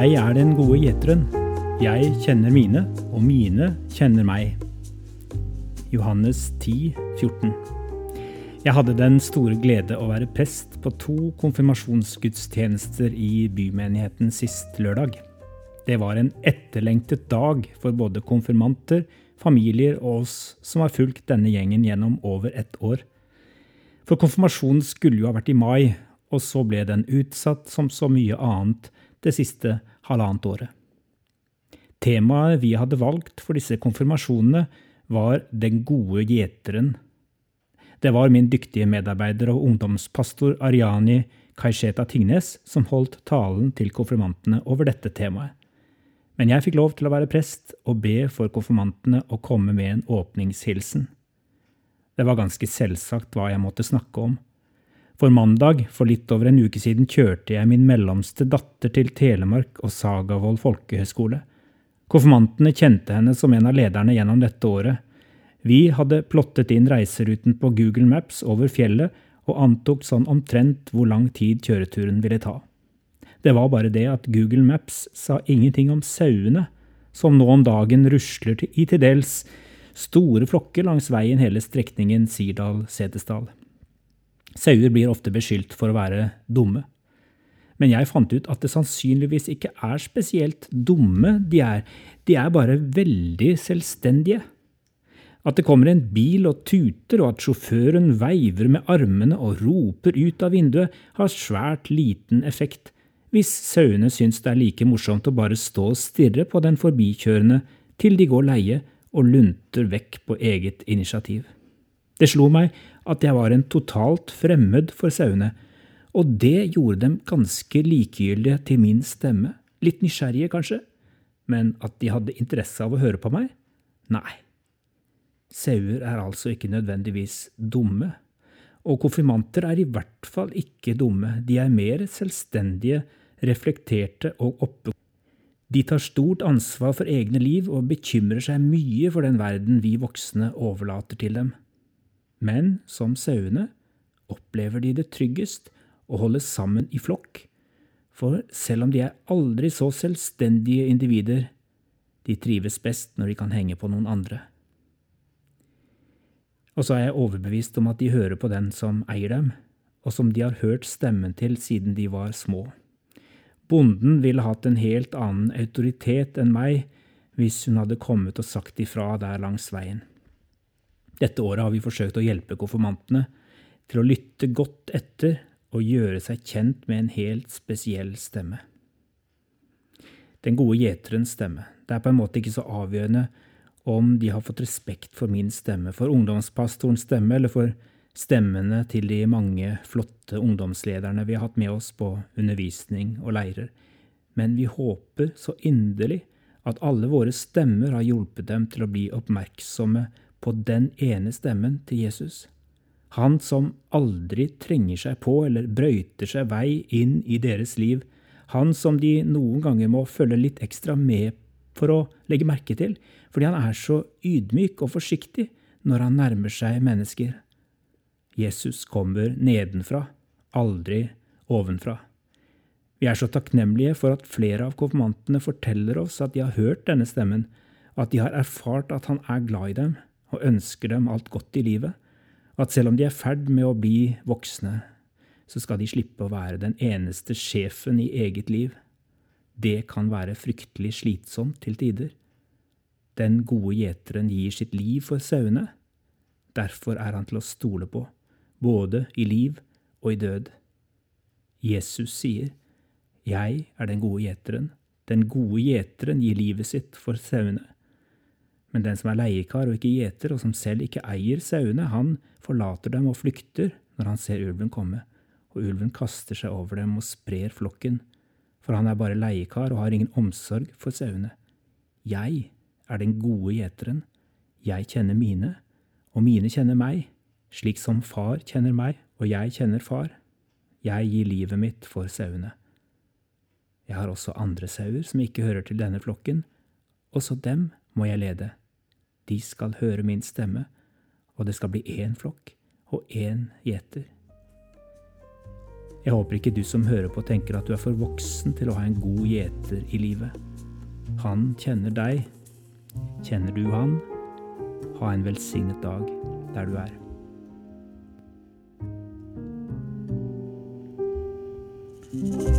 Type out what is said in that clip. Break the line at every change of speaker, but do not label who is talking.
Jeg er den gode gjeteren. Jeg kjenner mine, og mine kjenner meg. Johannes 10, 14. Jeg hadde den store glede å være prest på to konfirmasjonsgudstjenester i bymenigheten sist lørdag. Det var en etterlengtet dag for både konfirmanter, familier og oss som har fulgt denne gjengen gjennom over ett år. For konfirmasjonen skulle jo ha vært i mai, og så ble den utsatt som så mye annet det siste halvannet året. Temaet vi hadde valgt for disse konfirmasjonene, var Den gode gjeteren. Det var min dyktige medarbeider og ungdomspastor Ariani Kaisheta Tingnes som holdt talen til konfirmantene over dette temaet. Men jeg fikk lov til å være prest og be for konfirmantene å komme med en åpningshilsen. Det var ganske selvsagt hva jeg måtte snakke om. For mandag, for litt over en uke siden, kjørte jeg min mellomste datter til Telemark og Sagavold folkehøgskole. Konfirmantene kjente henne som en av lederne gjennom dette året. Vi hadde plottet inn reiseruten på Google Maps over fjellet og antok sånn omtrent hvor lang tid kjøreturen ville ta. Det var bare det at Google Maps sa ingenting om sauene, som nå om dagen rusler i til dels store flokker langs veien hele strekningen Sirdal-Setesdal. Sauer blir ofte beskyldt for å være dumme. Men jeg fant ut at det sannsynligvis ikke er spesielt dumme de er, de er bare veldig selvstendige. At det kommer en bil og tuter, og at sjåføren veiver med armene og roper ut av vinduet, har svært liten effekt, hvis sauene syns det er like morsomt å bare stå og stirre på den forbikjørende til de går leie og lunter vekk på eget initiativ. Det slo meg at jeg var en totalt fremmed for sauene, og det gjorde dem ganske likegyldige til min stemme, litt nysgjerrige kanskje, men at de hadde interesse av å høre på meg? Nei. Sauer er altså ikke nødvendigvis dumme, og konfirmanter er i hvert fall ikke dumme, de er mer selvstendige, reflekterte og oppe. De tar stort ansvar for egne liv og bekymrer seg mye for den verden vi voksne overlater til dem. Men som sauene opplever de det tryggest å holde sammen i flokk, for selv om de er aldri så selvstendige individer, de trives best når de kan henge på noen andre. Og så er jeg overbevist om at de hører på den som eier dem, og som de har hørt stemmen til siden de var små. Bonden ville hatt en helt annen autoritet enn meg hvis hun hadde kommet og sagt ifra der langs veien. Dette året har vi forsøkt å hjelpe konfirmantene til å lytte godt etter og gjøre seg kjent med en helt spesiell stemme. Den gode gjeterens stemme. Det er på en måte ikke så avgjørende om de har fått respekt for min stemme, for ungdomspastorens stemme eller for stemmene til de mange flotte ungdomslederne vi har hatt med oss på undervisning og leirer, men vi håper så inderlig at alle våre stemmer har hjulpet dem til å bli oppmerksomme på den ene stemmen til Jesus. Han som aldri trenger seg på eller brøyter seg vei inn i deres liv. Han som de noen ganger må følge litt ekstra med for å legge merke til, fordi han er så ydmyk og forsiktig når han nærmer seg mennesker. Jesus kommer nedenfra, aldri ovenfra. Vi er så takknemlige for at flere av konfirmantene forteller oss at de har hørt denne stemmen, at de har erfart at han er glad i dem, og ønsker dem alt godt i livet, og at selv om de er i ferd med å bli voksne, så skal de slippe å være den eneste sjefen i eget liv. Det kan være fryktelig slitsomt til tider. Den gode gjeteren gir sitt liv for sauene. Derfor er han til å stole på, både i liv og i død. Jesus sier, Jeg er den gode gjeteren. Den gode gjeteren gir livet sitt for sauene. Men den som er leiekar og ikke gjeter, og som selv ikke eier sauene, han forlater dem og flykter når han ser ulven komme, og ulven kaster seg over dem og sprer flokken, for han er bare leiekar og har ingen omsorg for sauene. Jeg er den gode gjeteren, jeg kjenner mine, og mine kjenner meg, slik som far kjenner meg og jeg kjenner far. Jeg gir livet mitt for sauene. Jeg har også andre sauer som ikke hører til denne flokken. Også dem må jeg lede. De skal høre min stemme, og det skal bli én flokk og én gjeter. Jeg håper ikke du som hører på, tenker at du er for voksen til å ha en god gjeter i livet. Han kjenner deg. Kjenner du han? Ha en velsignet dag der du er.
thank